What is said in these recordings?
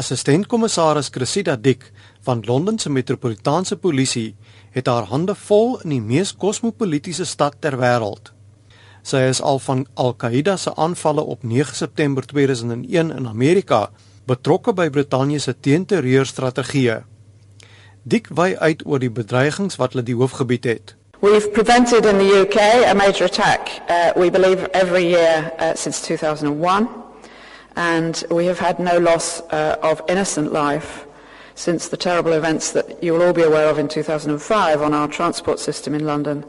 Assistent-kommissaris Cressida Dick van Londen se Metropolitaanse Polisie het haar hande vol in die mees kosmopolitiese stad ter wêreld. Sy is al van Al-Qaeda se aanvalle op 9 September 2001 in Amerika betrokke by Brittanje se teenterreurstrategieë. Dick wy uit oor die bedreigings wat hulle die hoofgebied het. We've prevented in the UK a major attack, uh, we believe, every year uh, since 2001, and we have had no loss uh, of innocent life since the terrible events that you will all be aware of in 2005 on our transport system in London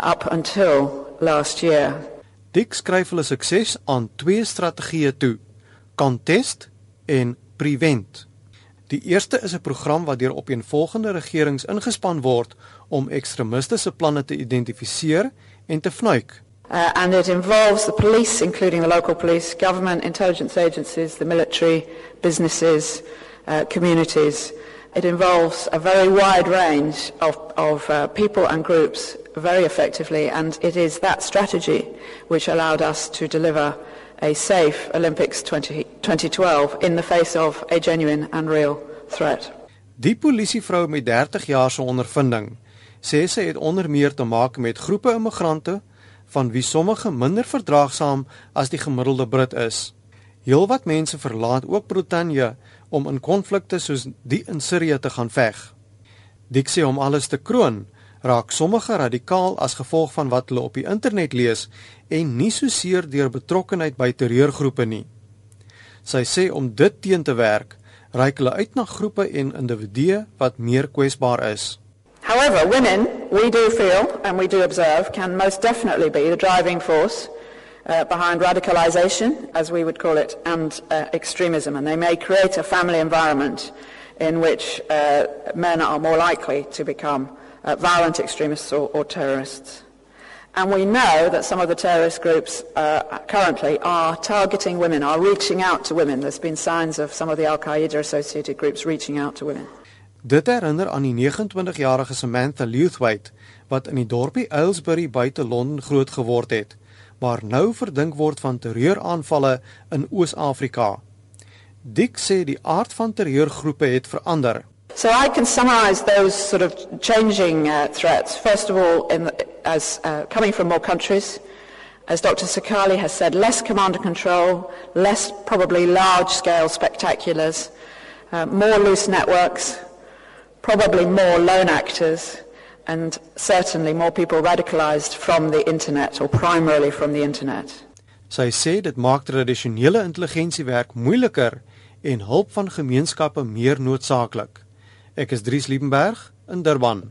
up until last year. Dick skryf hulle sukses aan twee strategieë toe: contest en prevent. Die eerste is 'n program wat deur opeenvolgende regerings ingespan word om ekstremistiese planne te identifiseer en te vnuik. Uh, and it involves the police, including the local police, government, intelligence agencies, the military, businesses, uh, communities. It involves a very wide range of, of uh, people and groups very effectively, and it is that strategy which allowed us to deliver a safe Olympics 20, 2012 in the face of a genuine and real threat. Die polisievrou met 30 jaar se ondervinding sê sy het onder meer te maak met groepe immigrante van wie sommige minder verdraagsaam as die gemiddelde Brit is. Heelwat mense verlaat ook Brittanje om in konflikte soos die in Sirië te gaan veg. Dik sê om alles te kroon, raak sommige radikaal as gevolg van wat hulle op die internet lees en nie so seer deur betrokkenheid by terreurgroepe nie. Sy sê om dit teen te werk, reik hulle uit na groepe en individue wat meer kwesbaar is. However, women, we do feel and we do observe can most definitely be the driving force uh, behind radicalization, as we would call it, and uh, extremism. And they may create a family environment in which uh, men are more likely to become uh, violent extremists or, or, terrorists. And we know that some of the terrorist groups uh, currently are targeting women, are reaching out to women. There's been signs of some of the Al Qaeda associated groups reaching out to women. Dit herinner aan die 29-jarige Samantha Lewthwaite wat in die dorpie Aylesbury buite Londen groot geword het, maar nou verdink word van terreuraanvalle in Oos-Afrika. Dick sê die aard van terreurgroepe het verander. So I can summarize those sort of changing uh, threats. First of all, in the, as uh, coming from more countries, as Dr. Sakali has said, less command and control, less probably large-scale spectaculars, uh, more loose networks, probably more lone actors, and certainly more people radicalized from the internet or primarily from the internet. Sy sê dit maak tradisionele intelligensiewerk moeiliker en hulp van gemeenskappe meer noodsaaklik. Ek is Dries Liebenberg in Durban.